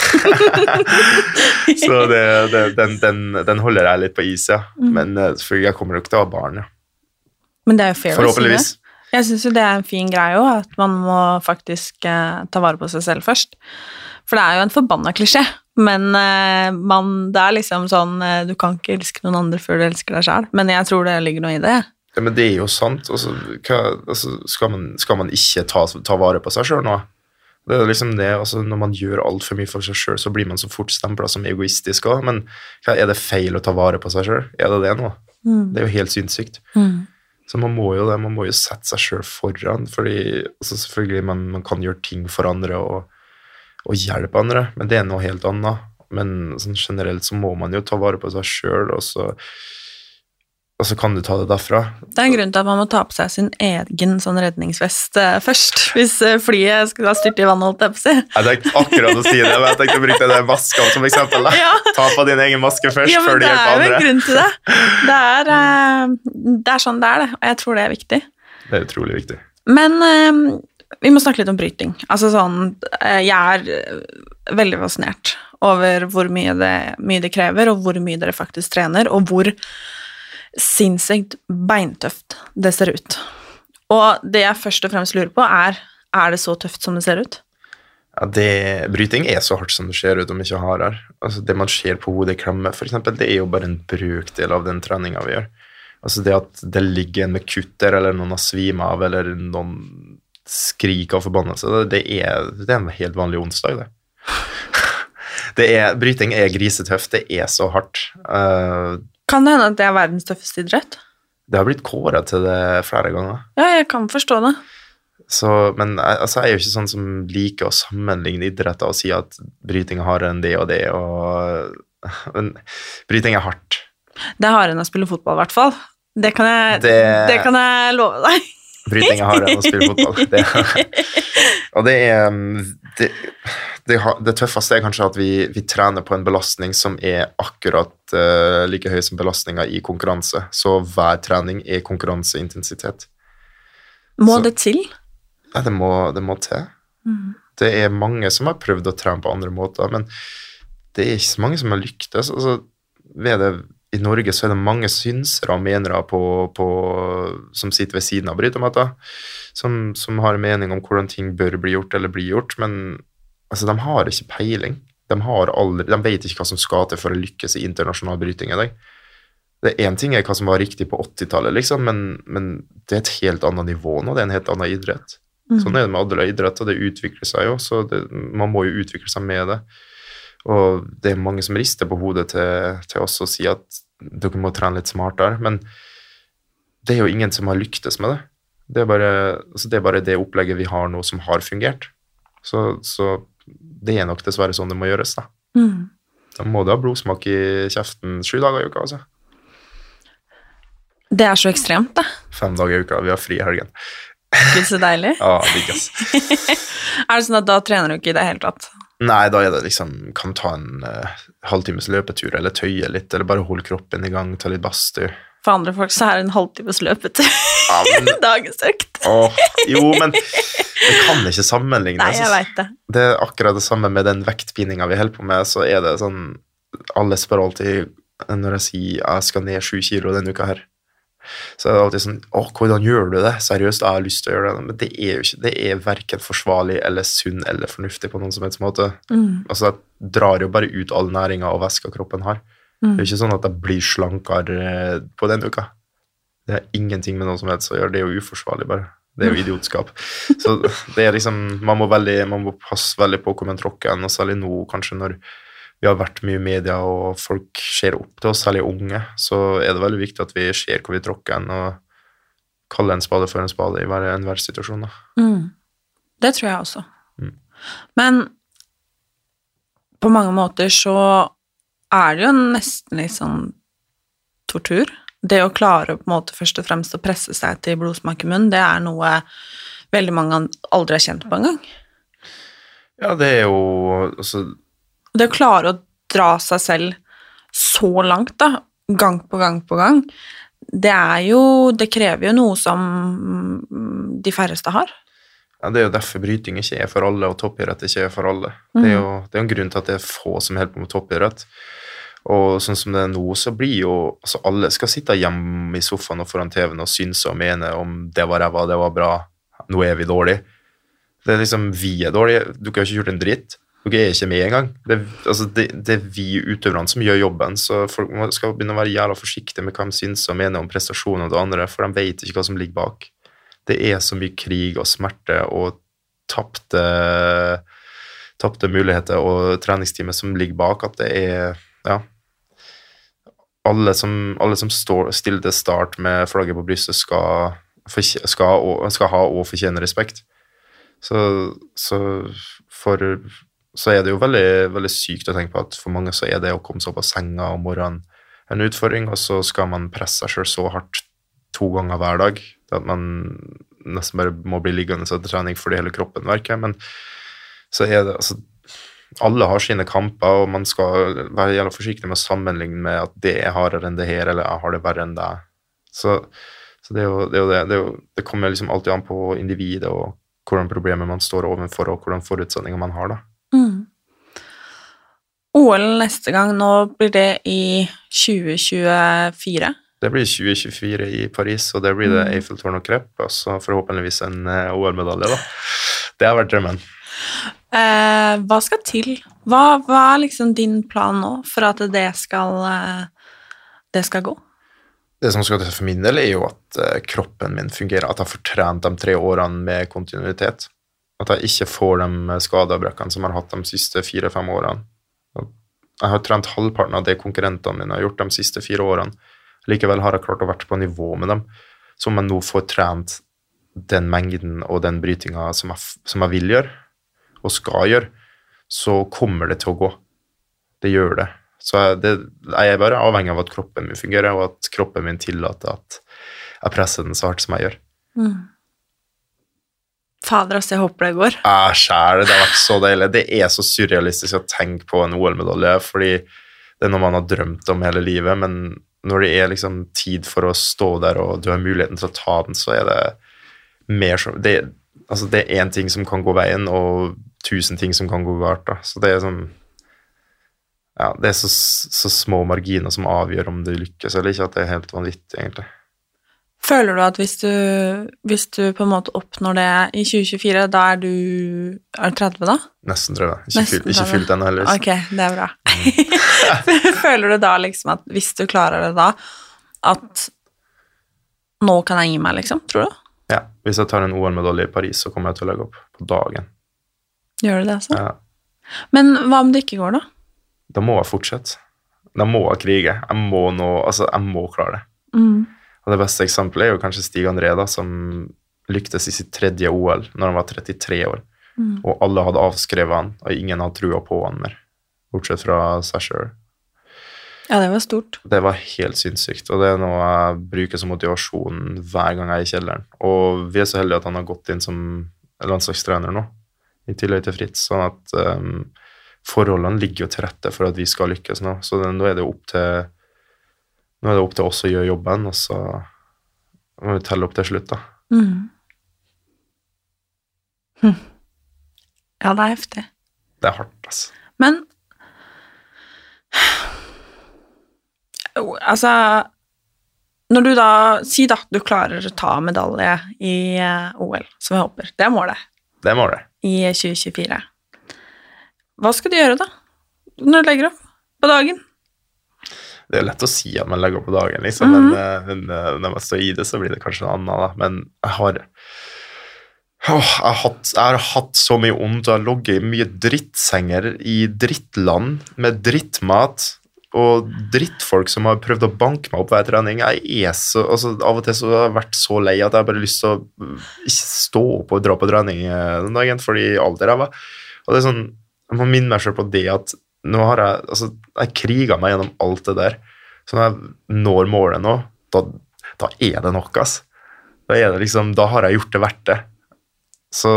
[laughs] så det, det, den, den, den holder jeg litt på is, ja. Mm. Men eh, selvfølgelig, jeg kommer nok til å ha barn, ja. Men det er jo fair å si det. Forhåpentligvis. Jeg syns jo det er en fin greie òg, at man må faktisk eh, ta vare på seg selv først. For det er jo en forbanna klisjé, men eh, man, det er liksom sånn eh, Du kan ikke elske noen andre før du elsker deg sjæl, men jeg tror det ligger noe i det. Ja, men det er jo sant. Altså, hva, altså, skal, man, skal man ikke ta, ta vare på seg sjøl nå? Det er liksom det, altså, Når man gjør altfor mye for seg sjøl, så blir man så fort stempla som egoistisk òg. Men hva, er det feil å ta vare på seg sjøl? Er det det nå? Mm. Det er jo helt sinnssykt. Mm. Så man må jo det, man må jo sette seg sjøl foran. fordi altså selvfølgelig man, man kan gjøre ting for andre og, og hjelpe andre, men det er noe helt annet. Men sånn generelt så må man jo ta vare på seg sjøl, og, så- og så kan du ta det derfra. Det er en grunn til at man må ta på seg sin egen sånn redningsvest eh, først, [laughs] hvis flyet flyet skal styrt i vannet, holdt jeg på å si. Jeg tenkte akkurat å si det, men jeg tenkte å bruke den maska som eksempel. [laughs] Ja. Ta på din egen maske først, Ja, før hjelper andre. det er jo en grunn til det. [laughs] Det er, eh, det er sånn det er, det, og jeg tror det er viktig. Det er utrolig viktig. Men eh, vi må snakke litt om bryting. Altså sånn, eh, jeg er eh, veldig fascinert over hvor mye det, mye det krever, og hvor mye dere faktisk trener, og hvor sinnssykt beintøft det ser ut. Og det jeg først og fremst lurer på, er er det så tøft som det ser ut? Ja, det, bryting er så hardt som det ser ut om ikke hardere. Altså, det man ser på for eksempel, det er jo bare en brøkdel av den treninga vi gjør. Altså det at det ligger en med kutter, eller noen har svima av, eller noen skriker av forbannelse, det, er, det er en helt vanlig onsdag, det. [laughs] det er, bryting er grisetøft, det er så hardt. Eh, Kan det hende at det er verdens tøffeste idrett? det har blitt kåra til det flere ganger. Ja, jeg kan forstå det. Så, men jeg- altså, jeg er jo ikke sånn som liker å sammenligne idretter og si at bryting er hardere enn det og det, og, [laughs] men bryting er hardt. Det er hardere enn å spille fotball, i hvert fall. Det kan jeg, det... Det- kan jeg love deg. Bryting er hardere enn å spille fotball. Det, [laughs] og det er um, det, det, det tøffeste er kanskje at vi, vi trener på en belastning som er akkurat uh, like høy som belastninga i konkurranse. Så hver trening er konkurranseintensitet. Må Så- det til? Ja, det må, det må til. Mm. Det er mange som har prøvd å trene på andre måter, men det er ikke så mange som har lyktes. Altså, ved det, I Norge så er det mange synsere og menere på, på, som sitter ved siden av brytematta, som, som har en mening om hvordan ting bør bli gjort eller bli gjort, men altså, de har ikke peiling. De, har aldri, de vet ikke hva som skal til for å lykkes i internasjonal bryting i dag. Det Én ting er hva som var riktig på 80-tallet, liksom, men, men det er et helt annet nivå nå. Det er en helt annen idrett. Mm. Sånn er det med alle idrett, og det utvikler seg jo, så det, man må jo utvikle seg med det. Og det er mange som rister på hodet til, til oss og sier at dere må trene litt smartere, men det er jo ingen som har lyktes med det. Det er bare, altså det, er bare det opplegget vi har nå, som har fungert. Så, så det er nok dessverre sånn det må gjøres. Da Mm. Da må du ha blodsmak i kjeften sju dager i uka. altså. Det er så ekstremt, da. Fem dager i uka. Vi har fri i helgen. Gud, så deilig. [laughs] Ja, digg, ass. [laughs] Er det sånn at da trener du ikke i det hele tatt? Nei, da er det liksom Kan ta en uh, halvtimes løpetur, eller tøye litt, eller bare holde kroppen i gang, ta litt badstue. For andre folk så er det en halvtimes løpetur Ja, men, [laughs] dagens økt. åh, jo, men det kan ikke sammenlignes. Nei, jeg vet det. Det er akkurat det samme med den vektpininga vi holder på med, så er det sånn Alle spør alltid når jeg sier jeg skal ned sju kilo denne uka her. Så er det alltid sånn Å, hvordan gjør du det? Seriøst, jeg har lyst til å gjøre det. Men det er jo ikke Det er verken forsvarlig eller sunn eller fornuftig på noen som helst måte. Mm. Altså, jeg drar jo bare ut all næringa og væska kroppen har. Det Mm. er jo ikke sånn at jeg blir slankere eh, på den uka. Det har ingenting med noe som helst å gjøre. Det er jo uforsvarlig, bare. Det er jo idiotskap. [laughs] Så det er liksom Man må, veldig, man må passe veldig på hvor man tråkker og særlig nå, kanskje når vi har vært mye i media og folk ser opp til oss, særlig unge, så er det veldig viktig at vi ser hvor vi tråkker hen, og kaller en spade for en spade i hver enhver situasjon. Mm. Det tror jeg også. Mm. Men på mange måter så er det jo nesten litt sånn tortur. Det å klare på en måte først og fremst å presse seg til blodsmak i munnen, det er noe veldig mange aldri har kjent på engang. Ja, det er jo altså, Det å klare å dra seg selv så langt, da, gang på gang på gang, det er jo Det krever jo noe som mm, de færreste har. Ja, Det er jo derfor bryting ikke er for alle, og toppidrett ikke er for alle. Det er jo det er en grunn til at det er få som holder på med toppidrett. Og sånn som det er nå, så blir jo altså Alle skal sitte hjemme i sofaen og foran TV-en og synse og mene om det var ræva, det var bra, nå er vi dårlige. Det er liksom Vi er dårlige. Dere har ikke gjort en dritt. Dere er ikke med engang. Det, altså, det, det er vi utøverne som gjør jobben, så folk skal begynne å være jævla forsiktige med hva de syns og mener om prestasjoner og det andre, for de vet ikke hva som ligger bak. Det er så mye krig og smerte og tapte tapte muligheter og treningstimer som ligger bak, at det er Ja. Alle som, alle som står stiller til start med flagget på brystet, skal, skal, skal ha og fortjene respekt. Så, så for så er det jo veldig, veldig sykt å tenke på at for mange så er det å komme seg opp av senga om morgenen en utfordring, og så skal man presse seg sjøl så hardt to ganger hver dag at man nesten bare må bli liggende etter trening fordi hele kroppen verker. Men så er det altså Alle har sine kamper, og man skal være jævla forsiktig med å sammenligne med at det er hardere enn det her, eller jeg har det verre enn deg. Så, så det er jo det. Er jo det, det, er jo, det kommer liksom alltid an på individet og hvordan problemet man står overfor, og hvordan forutsetninger man har. da. Mm. OL neste gang, nå blir det i 2024. Det blir 2024 i Paris, og det blir det Mm. Eiffeltårn og krepp, og så forhåpentligvis en eh, OL-medalje, da. Det har vært drømmen. Eh, hva skal til? Hva, hva er liksom din plan nå for at det skal, eh, det skal gå? Det som skal til for min del, er jo at eh, kroppen min fungerer, at jeg får trent de tre årene med kontinuitet. At jeg ikke får de skadebrekkene som jeg har hatt de siste fire-fem årene. Jeg har trent halvparten av det konkurrentene mine har gjort de siste fire årene. Likevel har jeg klart å være på nivå med dem. Så om jeg nå får trent den mengden og den brytinga som som jeg vil gjøre, og skal gjøre, så kommer det til å gå. Det gjør det. Så jeg, det, jeg er bare avhengig av at kroppen min fungerer, og at kroppen min tillater at jeg presser den så hardt som jeg gjør. Fader, altså, jeg håper det går. Jeg sjæl. det har vært så deilig. Det er så surrealistisk å tenke på en OL-medalje, fordi det er noe man har drømt om hele livet, men når det er liksom tid for å stå der, og du har muligheten til å ta den, så er det mer som det, altså det er én ting som kan gå veien, og tusen ting som kan gå galt. da. Så det er sånn Ja, det er så, så små marginer som avgjør om du lykkes eller ikke, at det er helt vanvittig, egentlig. Føler du at hvis du, hvis du på en måte oppnår det i 2024, da er du Er du 30, da? Nesten, tror jeg. Ikke, Nesten, ikke fylt ennå, heldigvis. Ok, det er bra. [laughs] Føler du da liksom at hvis du klarer det da, at nå kan jeg gi meg, liksom? Tror du? Ja, Hvis jeg tar en OL-medalje i Paris, så kommer jeg til å legge opp på dagen. Gjør du det, altså? Ja. Men hva om det ikke går, da? Da må jeg fortsette. Da må jeg krige. Jeg må nå, altså, jeg må klare det. Mm. Og Det beste eksempelet er jo kanskje Stig André, da, som lyktes i sitt tredje OL når han var 33 år. Mm. Og alle hadde avskrevet han, og ingen hadde trua på han mer. Bortsett fra seg sjøl. Ja, det var stort. Det var helt sinnssykt, og det er noe jeg bruker som motivasjon hver gang jeg er i kjelleren. Og vi er så heldige at han har gått inn som landslagstrener nå, i tillegg til Fritz. Sånn at um, forholdene ligger jo til rette for at vi skal lykkes nå. Så nå er det jo opp til nå er det opp til oss å gjøre jobben, og så må vi telle opp til slutt, da. Mm. Hm. Ja, det er heftig. Det er hardt, altså. Men Altså Når du da Si da du klarer å ta medalje i eh, OL, som jeg håper, det er målet, Det må det. i 2024. Hva skal du gjøre da? Når du legger opp på dagen? Det er lett å si at man legger på dagen, liksom, men, -hmm. men men, når man står i det, så blir det kanskje noe annet, da. Men jeg har Åh, jeg, har hatt, jeg har hatt så mye vondt, og jeg har ligget i mye drittsenger i drittland med drittmat og drittfolk som har prøvd å banke meg opp hver trening. Jeg er så, altså, Av og til så har jeg vært så lei at jeg har bare lyst til å mm, ikke stå opp og dra på trening eh, den dagen, fordi alder er var. Og det er sånn, Jeg må minne meg selv på det at nå har jeg altså, jeg kriga meg gjennom alt det der. Så når jeg når målet nå, da, da er det nok, ass. Da, er det liksom, da har jeg gjort det verdt det. Så,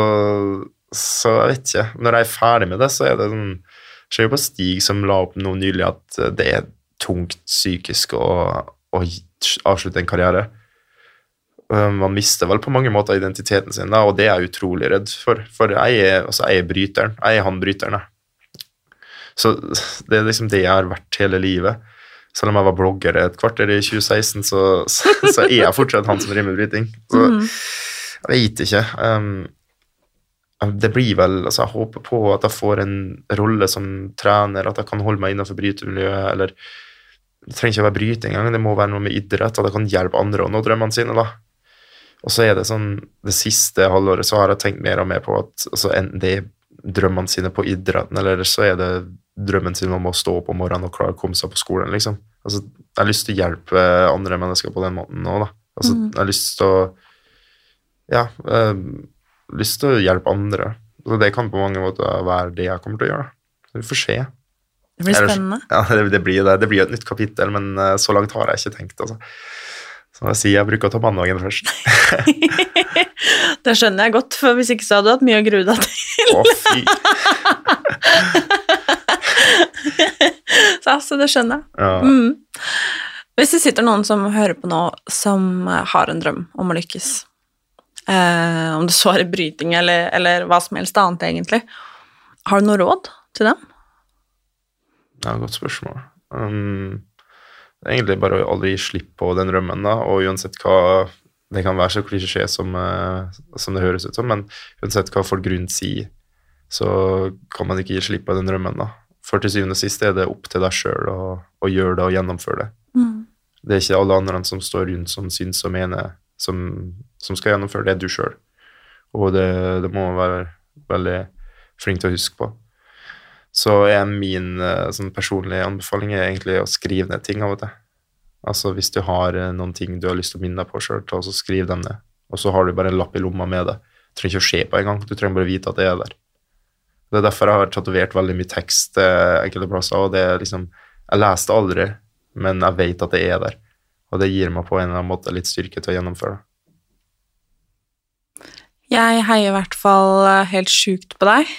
så jeg vet ikke. Når jeg er ferdig med det, så er det sånn ser jo på Stig som la opp noe nylig at det er tungt psykisk å, å avslutte en karriere. Um, Man mister vel på mange måter identiteten sin, da, og det er jeg utrolig redd for. For jeg er, altså, jeg er bryteren. Jeg er han bryteren, jeg. Så [laughs] det er liksom det jeg har vært hele livet. Selv om jeg var blogger et kvarter i 2016, så, så, så er jeg fortsatt han som driver med bryting. Så Mhm. jeg vet ikke. Um, det blir vel Altså, jeg håper på at jeg får en rolle som trener, at jeg kan holde meg innenfor brytemiljøet, eller Det trenger ikke å være bryting engang, det må være noe med idrett, at jeg kan hjelpe andre å nå drømmene sine, da. Og så er det sånn Det siste halvåret så har jeg tenkt mer og mer på at altså, enten det er drømmene sine på idretten, eller så er det drømmen sin om å stå opp om morgenen og klare å komme seg på skolen, liksom. Altså, jeg har lyst til å hjelpe andre mennesker på den måten nå, da. Altså, mm. jeg har lyst til å Ja, øh, lyst til å hjelpe andre. Så det kan på mange måter være det jeg kommer til å gjøre. da. Vi får se. Det blir spennende. Ja, det, det blir det. Det blir et nytt kapittel, men eh, så langt har jeg ikke tenkt, altså. Så jeg sier jeg bruker å ta mandagen først. [laughs] det skjønner jeg godt, for hvis ikke så hadde du hatt mye å grue deg til. Å, fy. [laughs] [laughs] Så altså, det skjønner jeg. Ja. Mm. Hvis det sitter noen som hører på nå, som eh, har en drøm om å lykkes, eh, om det så er i bryting eller, eller hva som helst annet, egentlig, har du noe råd til dem? Ja, godt spørsmål. Um, det er egentlig bare å aldri gi slipp på den drømmen, da, og uansett hva Det kan være så klisjé som, uh, som det høres ut som, men uansett hva folk rundt sier, så kan man ikke gi slipp på den drømmen, da. For til syvende og sist er det opp til deg sjøl å, å gjøre det og gjennomføre det. Mm. Det er ikke alle andre som står rundt som syns og mener, som, som skal gjennomføre det, er du sjøl. Og det, det må man være veldig flink til å huske på. Så er min eh, sånn personlige anbefaling er egentlig å skrive ned ting av og til. Altså hvis du har eh, noen ting du har lyst til å minne deg på sjøl, så skriv dem ned. Og så har du bare en lapp i lomma med det. Du trenger ikke å se på engang, du trenger bare vite at det er der. Det er derfor jeg har tatovert veldig mye tekst eh, enkelte plasser, og det er liksom Jeg leser det aldri, men jeg vet at det er der. Og det gir meg på en eller annen måte litt styrke til å gjennomføre det. Jeg heier i hvert fall eh, helt sjukt på deg,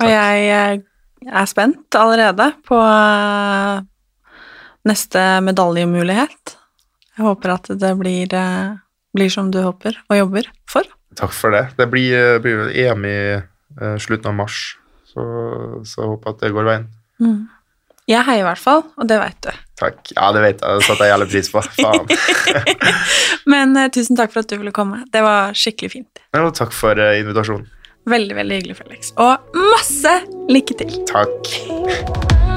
og Takk. jeg eh, er spent allerede på neste medaljemulighet. Jeg håper at det blir, blir som du håper og jobber for. Takk for det. Det blir, blir EM i slutten av mars, så, så jeg håper at det går veien. Mm. Jeg heier i hvert fall, og det vet du. Takk. Ja, det vet jeg. Det satte jeg jævlig pris på. Faen. [laughs] Men uh, tusen takk for at du ville komme. Det var skikkelig fint. Ja, og takk for uh, invitasjonen. Veldig, veldig hyggelig, Felix. Og masse lykke til! Takk.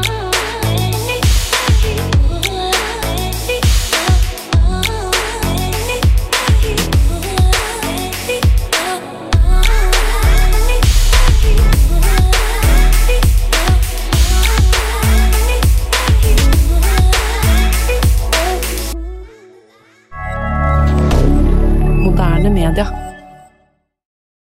Moderne media.